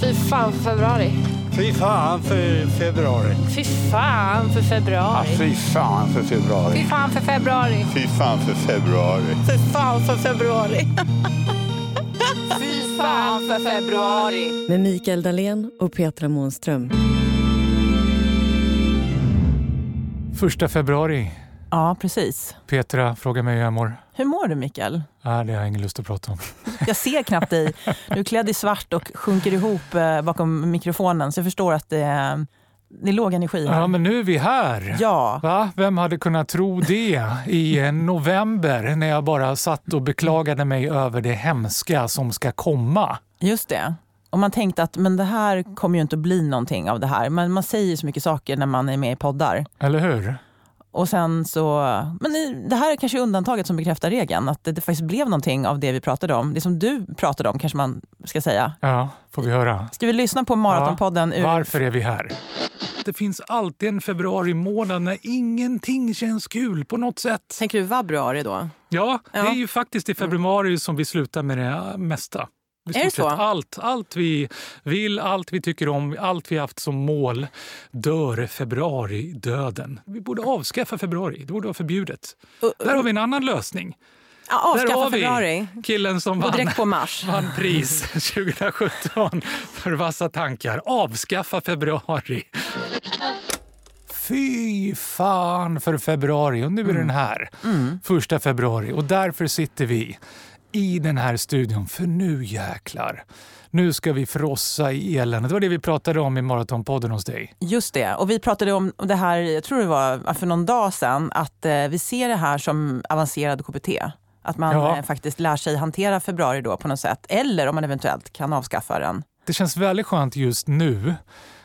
Fy fan för februari. Fy fan för februari. Fy fan för februari. fy fan för februari. Fy fan för februari. Fy fan för februari. Fy fan för februari. Fy fan för februari. Med Mikael Dahlén och Petra Månström. Första februari Ja, precis. Petra frågar mig hur jag mår. Hur mår du, Mikael? Ah, det har jag ingen lust att prata om. Jag ser knappt dig. Du är klädd i svart och sjunker ihop eh, bakom mikrofonen, så jag förstår att det är, det är låg energi här. Ja, men nu är vi här. Ja. Va? Vem hade kunnat tro det i eh, november när jag bara satt och beklagade mig över det hemska som ska komma? Just det. Och man tänkte att men det här kommer ju inte att bli någonting av det här. Men man säger så mycket saker när man är med i poddar. Eller hur? Och sen så, men det här är kanske undantaget som bekräftar regeln. Att det, det faktiskt blev någonting av det vi pratade om. Det som du pratade om kanske man ska säga. Ja, får vi höra. Ska vi lyssna på Maratonpodden? ur... Varför är vi här? Det finns alltid en februari månad när ingenting känns kul på något sätt. Tänker du vabruari då? Ja, det Ja. är ju faktiskt i februari som vi slutar med det mesta. Är det så? Allt, allt vi vill, allt vi tycker om, allt vi haft som mål dör februari-döden. Vi borde avskaffa februari. Det borde vara förbjudet. Där har vi en annan lösning. Ja, avskaffa februari. killen som Och vann, på mars. vann pris 2017 för vassa tankar. Avskaffa februari. Fy fan för februari och nu är den här. Första februari och därför sitter vi i den här studion för nu jäklar. Nu ska vi frossa i eländet. Det var det vi pratade om i Maratonpodden hos dig. Just det. Och vi pratade om det här, jag tror det var för någon dag sedan, att eh, vi ser det här som avancerad KBT. Att man Ja. eh, faktiskt lär sig hantera februari då på något sätt. Eller om man eventuellt kan avskaffa den. Det känns väldigt skönt just nu.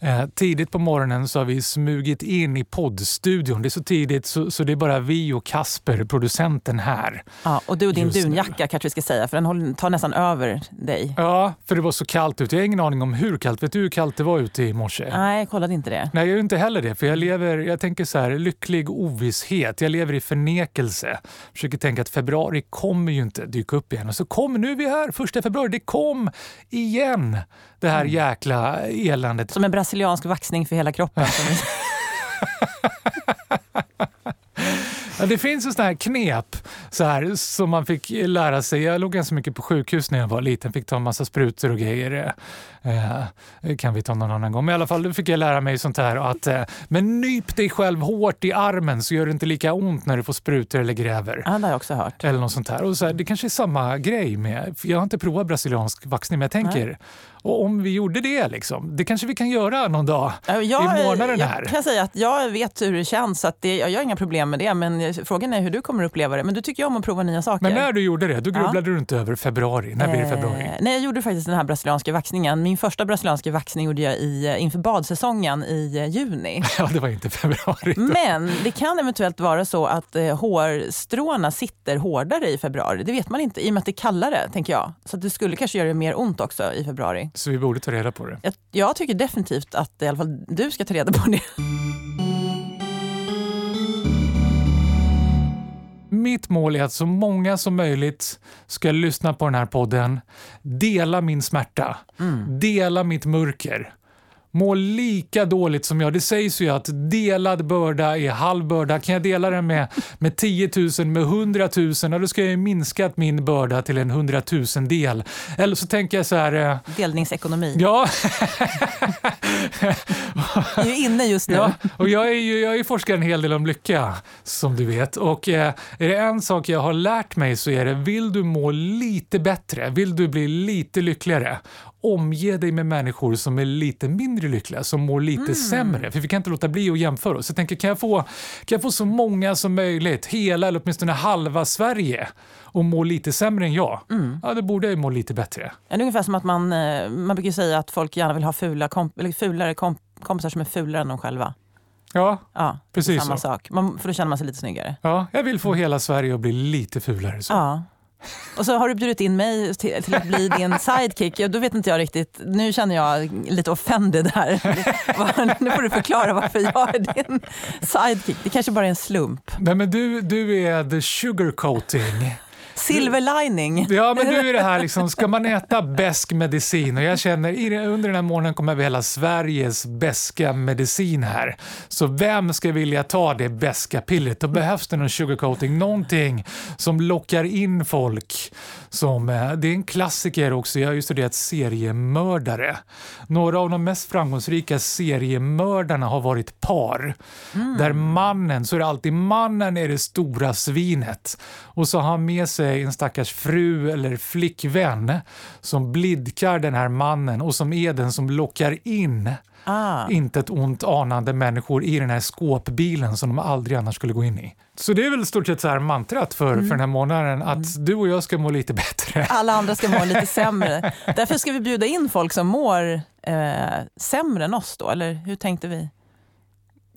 Eh, tidigt på morgonen så har vi smugit in i poddstudion. Det är så tidigt så, så det är bara vi och Kasper, producenten här. Ja, och du och din Just nu. dunjacka kanske vi ska säga, för den håller, tar nästan över dig. Ja, för det var så kallt ute. Jag har ingen aning om hur kallt. Vet du hur kallt det var ute i morse? Nej, jag kollade inte det. Nej, jag gör inte heller det. För jag lever, jag tänker så här, lycklig ovisshet. Jag lever i förnekelse. Försöker tänka att februari kommer ju inte dyka upp igen. Och så kom, nu är vi här, första februari. Det kom igen! Det här jäkla eländet. Som en brasiliansk vaxning för hela kroppen. det finns ju sådana här knep så här, som man fick lära sig. Jag låg ganska mycket på sjukhus när jag var liten. Fick ta en massa sprutor och grejer. Eh, det kan vi ta någon annan gång. Men i alla fall då fick jag lära mig sånt här att eh, men nyp dig själv hårt i armen så gör det inte lika ont när du får sprutor eller gräver. ja, det har jag också hört. Eller något sånt här. Och så här, det kanske är samma grej med, jag har inte provat brasiliansk vaxning men jag tänker, och om vi gjorde det liksom, det kanske vi kan göra någon dag Ja, Jag, i månaden jag här. kan säga att jag vet hur det känns, att det, jag har inga problem med det. Men frågan är hur du kommer uppleva det. Men du tycker ju om att prova nya saker. Men när du gjorde det, då grubblade du inte över februari. När blir det februari? Eh, nej, jag gjorde faktiskt den här brasilianska vaxningen. Min första brasilianska vaxning gjorde jag i, eh, inför badsäsongen i eh, juni. Ja, det var inte februari. då. Men det kan eventuellt vara så att eh, hårstråna sitter hårdare i februari. Det vet man inte, i och med att det är kallare, tänker jag. Så det skulle kanske göra det mer ont också i februari. Så vi borde ta reda på det. Jag, jag tycker definitivt att i alla fall du ska ta reda på det. Mitt mål är att så många som möjligt ska lyssna på den här podden, dela min smärta, dela mitt mörker. Må lika dåligt som jag. Det sägs ju att delad börda är halv börda. Kan jag dela den med, med 10 000, med 100 000, ja, då ska jag ju minskat min börda till en 100 000 del. Eller så tänker jag så här... eh, Delningsekonomi. Ja, Jag är inne just nu. Ja, och jag är ju jag är forskar en hel del om lycka, som du vet. Och eh, är det en sak jag har lärt mig så är det, vill du må lite bättre, vill du bli lite lyckligare, omge dig med människor som är lite mindre lyckliga, som mår lite sämre. För vi kan inte låta bli att jämföra oss. Jag tänker, kan jag, få, kan jag få så många som möjligt, hela eller åtminstone halva Sverige, och må lite sämre än jag, ja, då borde jag ju må lite bättre. Det är ungefär som att man, eh, man brukar säga att folk gärna vill ha fula komp- eller fulare komp- kompisar som är fulare än de själva. Ja, Ja, Precis samma så. sak. Man, för då känner man sig lite snyggare. ja, jag vill få hela Sverige att bli lite fulare. Så. Ja. Och så har du bjudit in mig till, till att bli din sidekick. Ja, då vet inte jag riktigt. Nu känner jag lite offended här. nu får du förklara varför jag är din sidekick. Det kanske bara är en slump. Nej, men du, du är the sugarcoating. Silver lining. Ja, men nu är det här liksom, ska man äta besk medicin? Och jag känner under den här månaden kommer vi hela Sveriges beska medicin här. Så vem ska vilja ta det beska pillret? Då behövs det någon sugarcoating, någonting som lockar in folk. Som, eh, det är en klassiker också, jag har ju studerat seriemördare. Några av de mest framgångsrika seriemördarna har varit par. Där mannen, så är det alltid mannen är det stora svinet. Och så har han med sig en stackars fru eller flickvän som blidkar den här mannen och som är den som lockar in Ah. inte ett ont anande människor i den här skåpbilen som de aldrig annars skulle gå in i. Så det är väl stort sett så här mantrat för, för den här månaden, att du och jag ska må lite bättre. Alla andra ska må lite sämre. Därför ska vi bjuda in folk som mår eh, sämre än oss då, eller hur tänkte vi?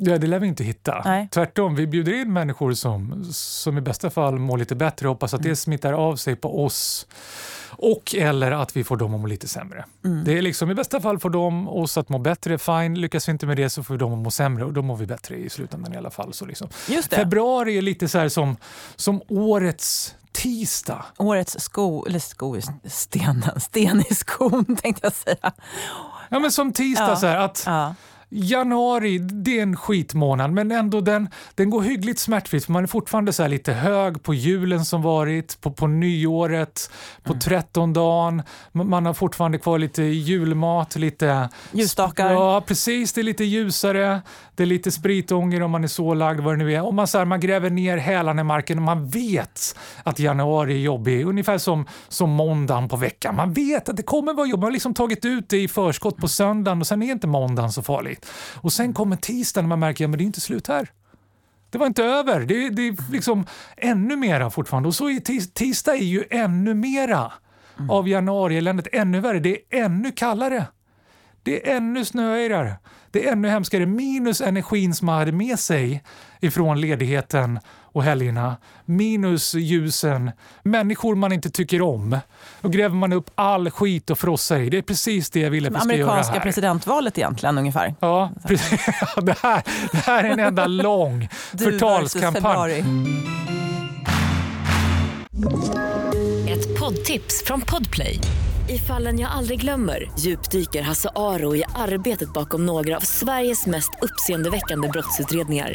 Ja, det lär vi inte hitta. Nej. Tvärtom, vi bjuder in människor som, som i bästa fall mår lite bättre och hoppas att det smittar av sig på oss. Och eller att vi får dem att må lite sämre. Det är liksom, I bästa fall får de oss att må bättre, fine. Lyckas vi inte med det så får vi dem att må sämre och då mår vi bättre i slutändan i alla fall. Så liksom. Februari är lite så här som, som årets tisdag. årets sko, eller sko i stenen, sten i skon tänkte jag säga. Ja, men som tisdag, Ja. så här, att Ja. Januari, det är en skitmånad, men ändå den, den går hyggligt smärtfritt. För man är fortfarande så lite hög på julen som varit, på, på nyåret, på Mm. trettondagen. Man har fortfarande kvar lite julmat, lite... Ljusstakar. Ja, precis. Det är lite ljusare. Det är lite spritånger om man är så lagd, vad det nu är. Och man, så här, man gräver ner hälarna i marken och man vet att januari är jobbig. Ungefär som, som måndagen på veckan. Man vet att det kommer vara jobbigt. Man har liksom tagit ut det i förskott på söndagen och sen är inte måndagen så farligt. Och sen kommer tisdagen och man märker att ja, det är inte slut här. Det var inte över. Det, det är liksom ännu mera fortfarande. Och så är tis, tisdag är ju ännu mera av januarieländet. Ännu värre. Det är ännu kallare. Det är ännu snöigare. Det är ännu hemskare. Minus energin som man hade med sig ifrån ledigheten och helgerna. Minus ljusen. Människor man inte tycker om. Då gräver man upp all skit och frossar i. Det är precis det jag vill att vi ska göra Amerikanska här. presidentvalet egentligen ungefär. Ja, det, här, det här är en enda lång förtalskampanj. Ett poddtips från Podplay. I fallen jag aldrig glömmer djupdyker Hasse Aro i arbetet bakom några av Sveriges mest uppseendeväckande brottsutredningar.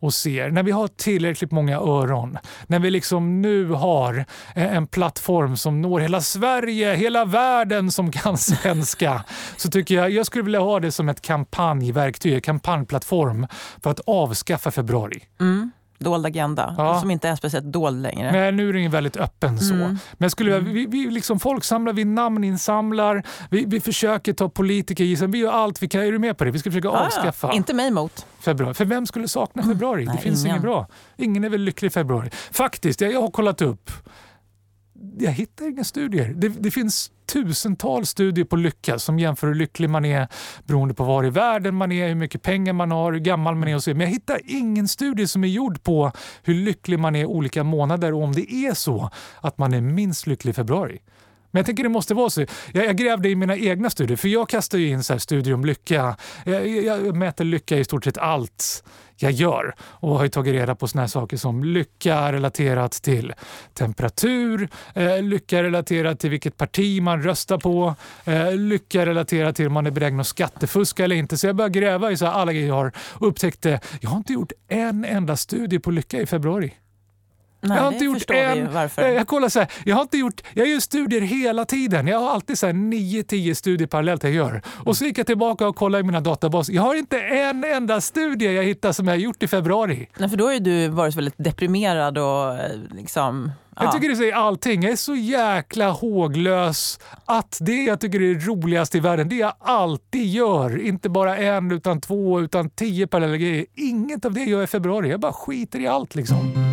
och ser, när vi har tillräckligt många öron, när vi liksom nu har eh, en plattform som når hela Sverige, hela världen som kan svenska, så tycker jag, jag skulle vilja ha det som ett kampanjverktyg, kampanjplattform för att avskaffa februari. Dold agenda, Ja. som inte är speciellt dold längre. Nej, nu är den väldigt öppen så. Men skulle jag, vi, vi liksom folksamlar, vi namninsamlar, vi, vi försöker ta politiker i. Vi gör allt vi kan. Är du med på det? Vi ska försöka Ah, avskaffa ja. Inte mig emot. februari. För vem skulle sakna februari? det Nej, finns ingen. inget bra. Ingen är väl lycklig i februari. Faktiskt, jag, jag har kollat upp. Jag hittar inga studier. Det, det finns tusentals studier på lycka som jämför hur lycklig man är beroende på var i världen man är, hur mycket pengar man har, hur gammal man är och så. Men jag hittar ingen studie som är gjord på hur lycklig man är olika månader och om det är så att man är minst lycklig i februari. Men jag tänker det måste vara så. Jag, jag grävde i mina egna studier, för jag kastar ju in så här studier om lycka. Jag, jag mäter lycka i stort sett allt jag gör och har ju tagit reda på såna här saker som lycka relaterat till temperatur, eh, lycka relaterat till vilket parti man röstar på, eh, lycka relaterat till om man är benägen att skattefuska eller inte. Så jag började gräva i så här alla grejer jag har och upptäckte jag har inte gjort en enda studie på lycka i februari. Nej, jag har inte gjort en... varför. Eh, Jag kollar så här, jag har inte gjort... Jag gör studier hela tiden. Jag har alltid så här 9-10 studier parallellt jag gör. Och så gick jag tillbaka och kollade i mina databaser. Jag har inte en enda studie jag hittar som jag har gjort i februari. Nej, för då har ju du varit väldigt deprimerad och eh, liksom... Jag ja. tycker det säger allting. Jag är så jäkla håglös att det jag tycker är roligast i världen, det jag alltid gör, inte bara en utan två utan tio parallella grejer. Inget av det gör jag i februari. Jag bara skiter i allt liksom.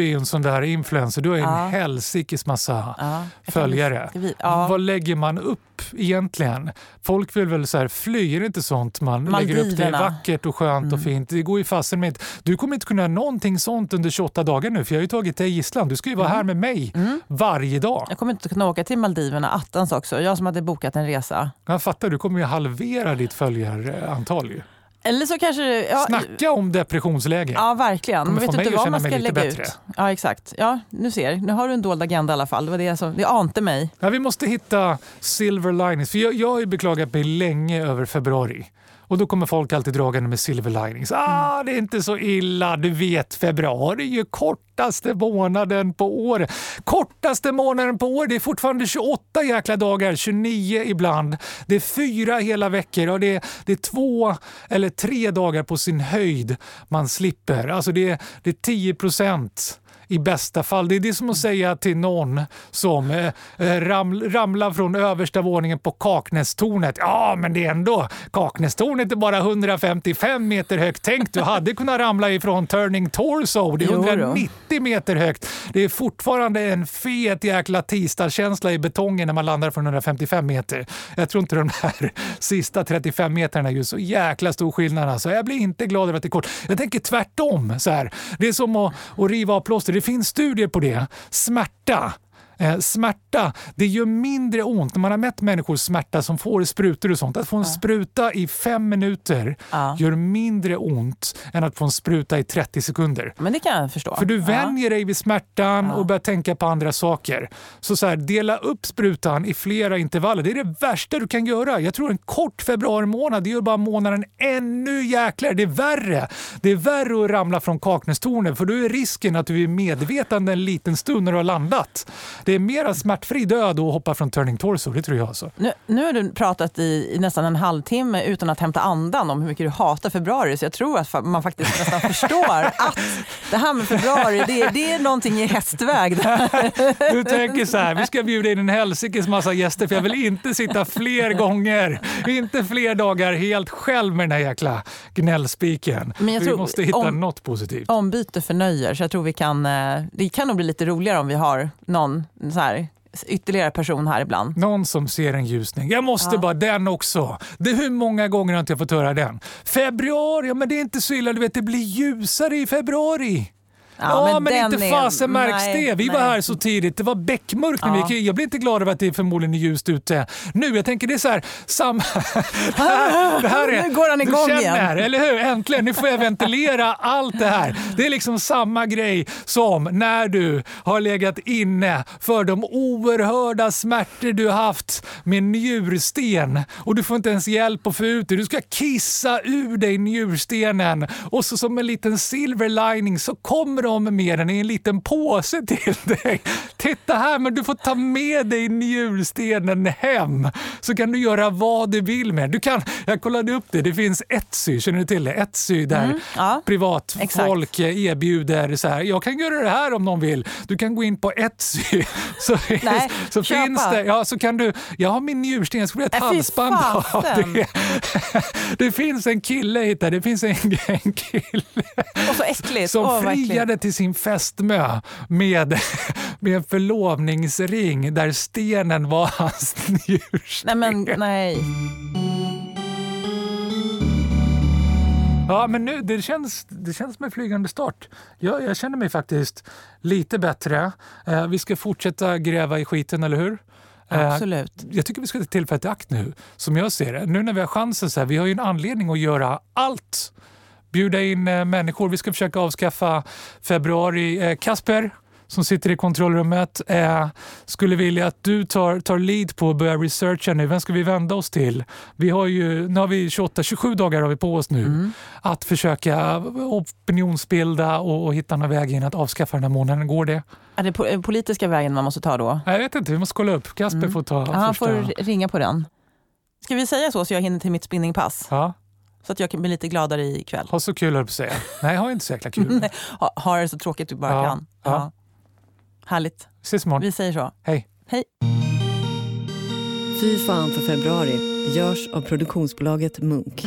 Du är en sån där influencer, du har ju Ja. en helsikes massa Ja, följare. ja. Vad lägger man upp egentligen? Folk vill väl så här, fly, är det inte sånt man lägger upp? Det är Maldiverna. vackert och skönt Mm. och fint. Det går ju fasen med inte. Du kommer inte kunna göra någonting sånt under 28 dagar nu för jag har ju tagit dig gisslan. Du ska ju vara Mm. här med mig varje dag. Jag kommer inte kunna åka till Maldiverna attans också. Jag som hade bokat en resa. Jag fattar, du kommer ju halvera ditt följarantal ju. Eller så kanske... Ja, Snacka om depressionsläge. Ja, verkligen. Man vet mig inte vad man ska lägga bättre. ut. Ja, exakt. Ja, nu ser. Nu har du en dold agenda i alla fall. Det, var det, som, det ante mig. Ja, vi måste hitta silver linings. För jag, jag har ju beklagat mig länge över februari. Och då kommer folk alltid dragande med silver linings. Ah, det är inte så illa. Du vet, februari är ju kortaste månaden på året. Kortaste månaden på året. Det är fortfarande 28 jäkla dagar, 29 ibland. Det är fyra hela veckor och det är, det är två eller tre dagar på sin höjd man slipper. Alltså det är, det är 10 procent i bästa fall. Det är det som att säga till någon som eh, eh, ram, ramlar från översta våningen på Kaknästornet. Ja, men det är ändå, Kaknästornet är bara 155 meter högt. Tänk, du hade kunnat ramla ifrån Turning Torso. Det är Jo då. 190 meter högt. Det är fortfarande en fet jäkla tisdagskänsla i betongen när man landar från 155 meter. Jag tror inte de här sista 35 meterna är ju så jäkla stor skillnad. Alltså. Jag blir inte glad över att det är kort. Jag tänker tvärtom. Så här. Det är som att, att riva av plåster. Det finns studier på det. Smärta. Eh, smärta, det gör mindre ont när man har mätt människors smärta som får sprutor och sånt. Att få en spruta i fem minuter Ja. gör mindre ont än att få en spruta i 30 sekunder. Men det kan jag förstå. För du vänjer dig vid smärtan och börjar tänka på andra saker. Så, så här, dela upp sprutan i flera intervaller. Det är det värsta du kan göra. Jag tror en kort februari månad det gör bara månaden ännu jäklar. Det är värre. Det är värre att ramla från Kaknästornet för då är risken att du är medvetande en liten stund när du har landat. Det är mera smärtfri död att hoppa från Turning Torso, det tror jag. Alltså. Nu, nu har du pratat i, i nästan en halvtimme utan att hämta andan om hur mycket du hatar februari. Så jag tror att man faktiskt nästan förstår att det här med februari, det, det är någonting i hästväg. Du tänker så här, vi ska bjuda in en helsikes massa gäster för jag vill inte sitta fler gånger, inte fler dagar helt själv med den här jäkla gnällspiken. Men vi måste hitta om- något positivt. Ombyte förnöjer, så jag tror vi kan... eh, Det kan nog bli lite roligare om vi har någon så här, ytterligare person här ibland. Någon som ser en ljusning. Jag måste Ja. bara, den också. Det, hur många gånger har inte jag fått höra den? Februari, ja men det är inte så illa, du vet det blir ljusare i februari. Ja, men, den inte fasen märks nej, det. Vi var nej. här så tidigt. Det var beckmörkt när vi Ja. gick. Jag blir inte glad över att det är förmodligen är ljust ute nu. Jag tänker det är så här, samma... det här, det här är, Nu går han igång du igen. känner, eller hur? Äntligen, nu får jag ventilera allt det här. Det är liksom samma grej som när du har legat inne för de oerhörda smärtor du haft med njursten och du får inte ens hjälp att få ut det. Du ska kissa ur dig njurstenen och så som en liten silver lining så kommer de med den i en liten påse till dig. Titta här, men du får ta med dig njurstenen hem så kan du göra vad du vill med. Du kan, jag kollade upp det, det finns Etsy, känner du till det? Etsy där Mm, ja. privatfolk erbjuder så här, jag kan göra det här om någon vill. Du kan gå in på Etsy så, Nej, så köpa. finns det, ja så kan du, jag har min njursten, jag skulle vilja ett halsband av det. Det finns en kille hittar, det finns en, en kille Och så äckligt. som Åh, vad friade till sin fästmö med, med en förlovningsring där stenen var hans njursten. Nej, men nej. Ja, men nu, det känns, det känns med flygande start. Jag, jag känner mig faktiskt lite bättre. Eh, vi ska fortsätta gräva i skiten, eller hur? Eh, Absolut. jag tycker vi ska ta tillfället i akt nu, som jag ser det. Nu när vi har chansen, så här, vi har ju en anledning att göra allt. Bjuda in eh, människor. Vi ska försöka avskaffa februari. Eh, Kasper, som sitter i kontrollrummet, eh, skulle vilja att du tar, tar lead på att börja researcha nu. Vem ska vi vända oss till? Vi har ju, nu har vi 28, 27 dagar har vi på oss nu Mm. att försöka opinionsbilda och, och hitta någon väg in att avskaffa den här månaden. Går det? Är det po- politiska vägen man måste ta då? Jag vet inte, vi måste kolla upp. Kasper Mm. får ta han första. får ringa på den. Ska vi säga så så jag hinner till mitt spinningpass? Ja, Så att jag kan bli lite gladare ikväll. ha så kul höll på att säga. Nej, jag har inte så jäkla kul. Nej, ha, ha det så tråkigt du bara Ja, kan. ja. Härligt. Ses imorgon. Vi säger så. Hej. Hej. Fy fan för februari görs av produktionsbolaget Munk.